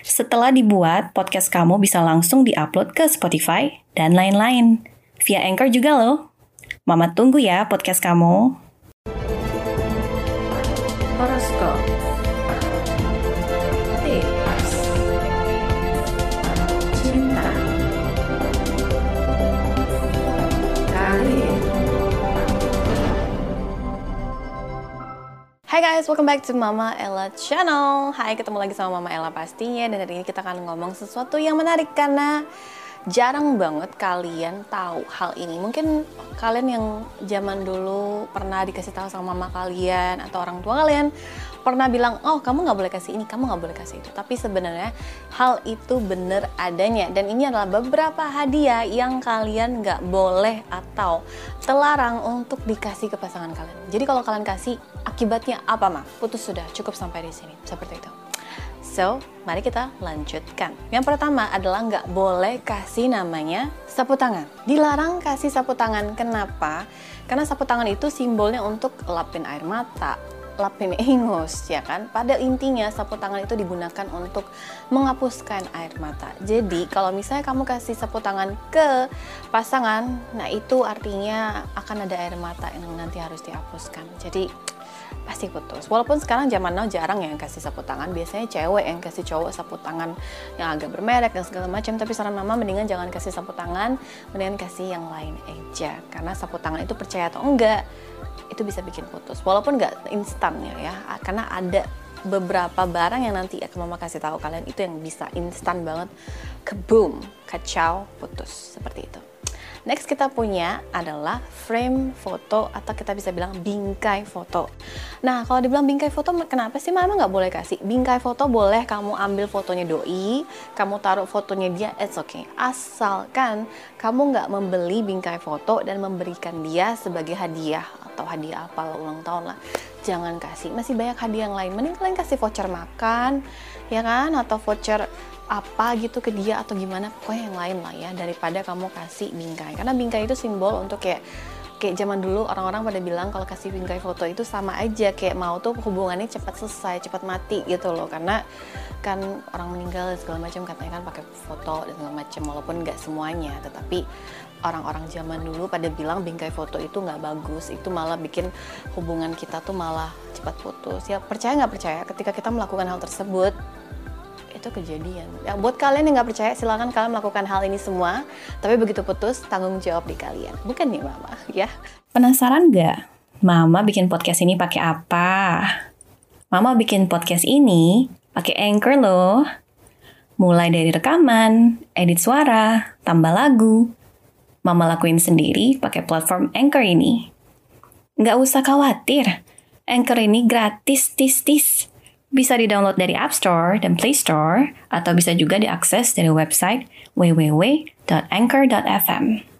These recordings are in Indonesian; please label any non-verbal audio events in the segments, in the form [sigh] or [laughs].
Setelah dibuat, podcast kamu bisa langsung diupload ke Spotify dan lain-lain. Via Anchor juga loh. Mama tunggu ya podcast kamu. Hai guys, welcome back to Mama Ella Channel. Hai, ketemu lagi sama Mama Ella pastinya dan hari ini kita akan ngomong sesuatu yang menarik karena jarang banget kalian tahu hal ini. Mungkin kalian yang zaman dulu pernah dikasih tahu sama mama kalian atau orang tua kalian pernah bilang, oh kamu nggak boleh kasih ini, kamu nggak boleh kasih itu. Tapi sebenarnya hal itu bener adanya dan ini adalah beberapa hadiah yang kalian nggak boleh atau terlarang untuk dikasih ke pasangan kalian. Jadi kalau kalian kasih, akibatnya apa mah? Putus sudah, cukup sampai di sini. Seperti itu. So, mari kita lanjutkan. Yang pertama adalah nggak boleh kasih namanya sapu tangan. Dilarang kasih sapu tangan. Kenapa? Karena sapu tangan itu simbolnya untuk lapin air mata, lapin [laughs] ingus, ya kan? Pada intinya sapu tangan itu digunakan untuk menghapuskan air mata. Jadi kalau misalnya kamu kasih sapu tangan ke pasangan, nah itu artinya akan ada air mata yang nanti harus dihapuskan. Jadi pasti putus. Walaupun sekarang zaman now jarang ya yang kasih sapu tangan, biasanya cewek yang kasih cowok sapu tangan yang agak bermerek dan segala macam. Tapi saran mama mendingan jangan kasih sapu tangan, mendingan kasih yang lain aja. Karena sapu tangan itu percaya atau enggak, itu bisa bikin putus. Walaupun nggak instan ya, ya, karena ada beberapa barang yang nanti akan mama kasih tahu kalian itu yang bisa instan banget, keboom, kacau, putus seperti itu. Next kita punya adalah frame foto atau kita bisa bilang bingkai foto. Nah kalau dibilang bingkai foto kenapa sih mama nggak boleh kasih? Bingkai foto boleh kamu ambil fotonya doi, kamu taruh fotonya dia, it's okay. Asalkan kamu nggak membeli bingkai foto dan memberikan dia sebagai hadiah atau hadiah apa ulang tahun lah. Jangan kasih, masih banyak hadiah yang lain. Mending kalian kasih voucher makan, ya kan? Atau voucher apa gitu ke dia atau gimana pokoknya yang lain lah ya daripada kamu kasih bingkai. Karena bingkai itu simbol untuk kayak kayak zaman dulu orang-orang pada bilang kalau kasih bingkai foto itu sama aja kayak mau tuh hubungannya cepat selesai cepat mati gitu loh. Karena kan orang meninggal segala macam katanya kan pakai foto dan segala macam walaupun nggak semuanya. Tetapi orang-orang zaman dulu pada bilang bingkai foto itu nggak bagus itu malah bikin hubungan kita tuh malah cepat putus. Ya percaya nggak percaya ketika kita melakukan hal tersebut itu kejadian. Ya, buat kalian yang nggak percaya, silakan kalian melakukan hal ini semua. Tapi begitu putus, tanggung jawab di kalian. Bukan nih Mama, ya. Penasaran nggak? Mama bikin podcast ini pakai apa? Mama bikin podcast ini pakai Anchor loh. Mulai dari rekaman, edit suara, tambah lagu. Mama lakuin sendiri pakai platform Anchor ini. Nggak usah khawatir, Anchor ini gratis, tis, tis. Bisa di-download dari App Store dan Play Store, atau bisa juga diakses dari website www.anchor.fm.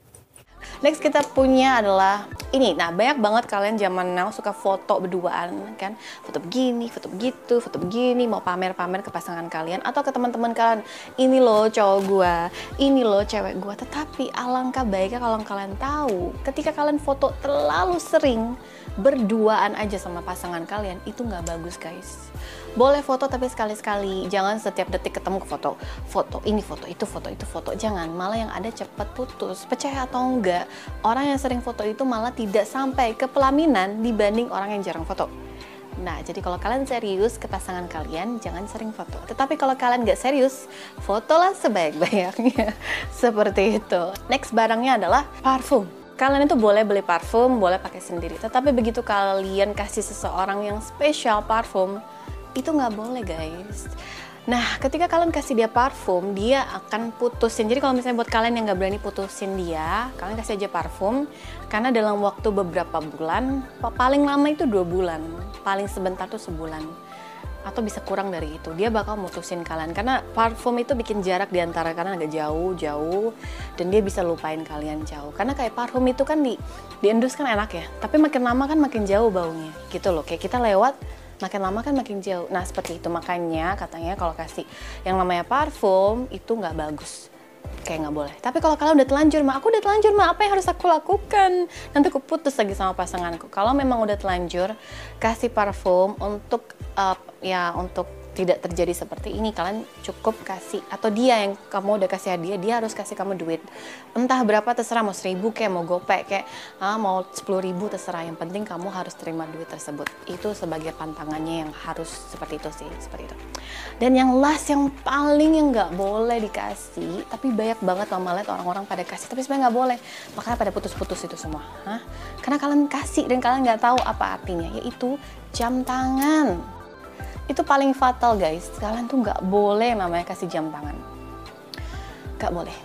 Next kita punya adalah ini. Nah, banyak banget kalian zaman now suka foto berduaan kan. Foto begini, foto begitu, foto begini, mau pamer-pamer ke pasangan kalian atau ke teman-teman kalian. Ini loh cowok gua, ini loh cewek gua. Tetapi alangkah baiknya kalau kalian tahu, ketika kalian foto terlalu sering berduaan aja sama pasangan kalian, itu nggak bagus guys. Boleh foto tapi sekali-sekali, jangan setiap detik ketemu ke foto. Foto, ini foto, itu foto, itu foto. Jangan, malah yang ada cepat putus. Percaya atau enggak, orang yang sering foto itu malah tidak sampai ke pelaminan dibanding orang yang jarang foto. Nah, jadi kalau kalian serius ke pasangan kalian, jangan sering foto. Tetapi kalau kalian nggak serius, fotolah sebaik-baiknya. [laughs] Seperti itu. Next barangnya adalah parfum. Kalian itu boleh beli parfum, boleh pakai sendiri. Tetapi begitu kalian kasih seseorang yang spesial parfum, itu nggak boleh guys. Nah, ketika kalian kasih dia parfum, dia akan putusin. Jadi kalau misalnya buat kalian yang nggak berani putusin dia, kalian kasih aja parfum. Karena dalam waktu beberapa bulan, paling lama itu dua bulan, paling sebentar tuh sebulan. Atau bisa kurang dari itu dia bakal mutusin kalian. Karena parfum itu bikin jarak di antara kalian agak jauh jauh dan dia bisa lupain kalian jauh. Karena kayak parfum itu kan di diendus kan enak ya tapi makin lama kan makin jauh baunya. Gitu loh kayak kita lewat makin lama kan makin jauh. Nah seperti itu. Makanya katanya kalau kasih yang namanya parfum itu nggak bagus kayak nggak boleh. Tapi kalau kalian udah telanjur, mah aku udah telanjur, mah apa yang harus aku lakukan? Nanti aku putus lagi sama pasanganku. Kalau memang udah telanjur, kasih parfum untuk uh, ya untuk tidak terjadi seperti ini kalian cukup kasih. Atau dia yang kamu udah kasih hadiah dia harus kasih kamu duit. Entah berapa terserah. Mau seribu kayak mau gopek kayak ah, mau sepuluh ribu terserah. Yang penting kamu harus terima duit tersebut. Itu sebagai pantangannya yang harus seperti itu sih seperti itu dan yang last yang paling yang nggak boleh dikasih tapi banyak banget mama lihat orang-orang pada kasih tapi sebenarnya nggak boleh. Makanya pada putus-putus itu semua Hah? karena kalian kasih dan kalian nggak tahu apa artinya yaitu jam tangan. Itu paling fatal guys. Kalian tuh nggak boleh namanya kasih jam tangan. Nggak boleh.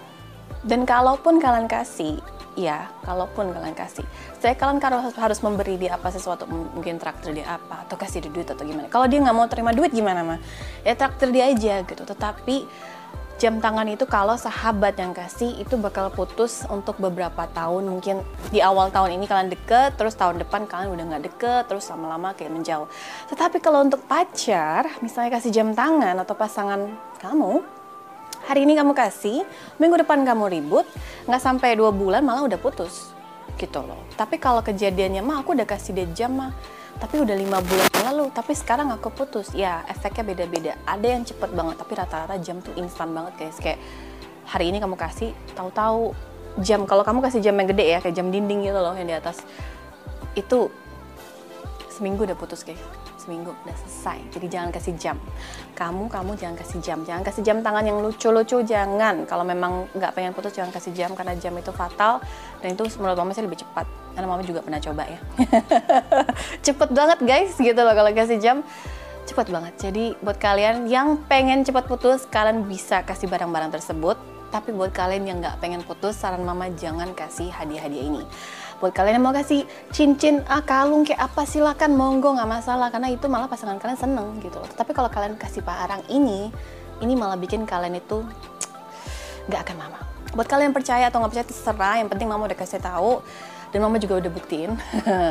Dan kalaupun kalian kasih ya kalaupun kalian kasih. Saya kalian harus harus memberi dia apa sesuatu mungkin traktir dia apa atau kasih dia duit atau gimana. Kalau dia nggak mau terima duit gimana mah ya traktir dia aja gitu. Tetapi jam tangan itu kalau sahabat yang kasih itu bakal putus untuk beberapa tahun. Mungkin di awal tahun ini kalian deket terus tahun depan kalian udah nggak deket terus lama-lama kayak menjauh. Tetapi kalau untuk pacar misalnya kasih jam tangan atau pasangan kamu hari ini kamu kasih minggu depan kamu ribut nggak sampai dua bulan malah udah putus. Gitu loh. Tapi kalau kejadiannya mah aku udah kasih dia jam mah tapi udah lima bulan lalu tapi sekarang aku putus. Ya efeknya beda-beda. Ada yang cepet banget tapi rata-rata jam tuh instan banget guys. Kayak hari ini kamu kasih tahu-tahu jam. Kalau kamu kasih jam yang gede ya kayak jam dinding gitu loh yang di atas. Itu seminggu udah putus guys seminggu udah selesai. Jadi jangan kasih jam. Kamu kamu jangan kasih jam. Jangan kasih jam tangan yang lucu-lucu jangan. Kalau memang nggak pengen putus jangan kasih jam karena jam itu fatal. Dan itu menurut mama sih lebih cepat. Karena mama juga pernah coba ya. [laughs] Cepet banget guys gitu loh kalau kasih jam. Cepet banget. Jadi buat kalian yang pengen cepat putus kalian bisa kasih barang-barang tersebut. Tapi buat kalian yang nggak pengen putus saran mama jangan kasih hadiah-hadiah ini buat kalian. Yang mau kasih cincin ah kalung kayak apa silakan monggo nggak masalah. Karena itu malah pasangan kalian seneng gitu loh. Tapi kalau kalian kasih barang ini ini malah bikin kalian itu [tsk] nggak akan mama. Buat kalian yang percaya atau nggak percaya terserah. Yang penting mama udah kasih tahu dan mama juga udah buktiin.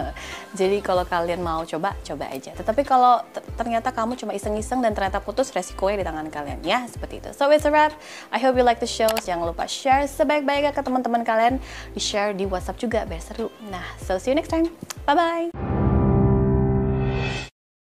[laughs] Jadi kalau kalian mau coba coba aja. Tetapi kalau ternyata kamu cuma iseng-iseng dan ternyata putus resikonya di tangan kalian ya. Seperti itu. So it's a wrap. I hope you like the show. Jangan lupa share sebaik-baiknya ke teman-teman kalian. Di share di WhatsApp juga biar seru. Nah so see you next time. Bye bye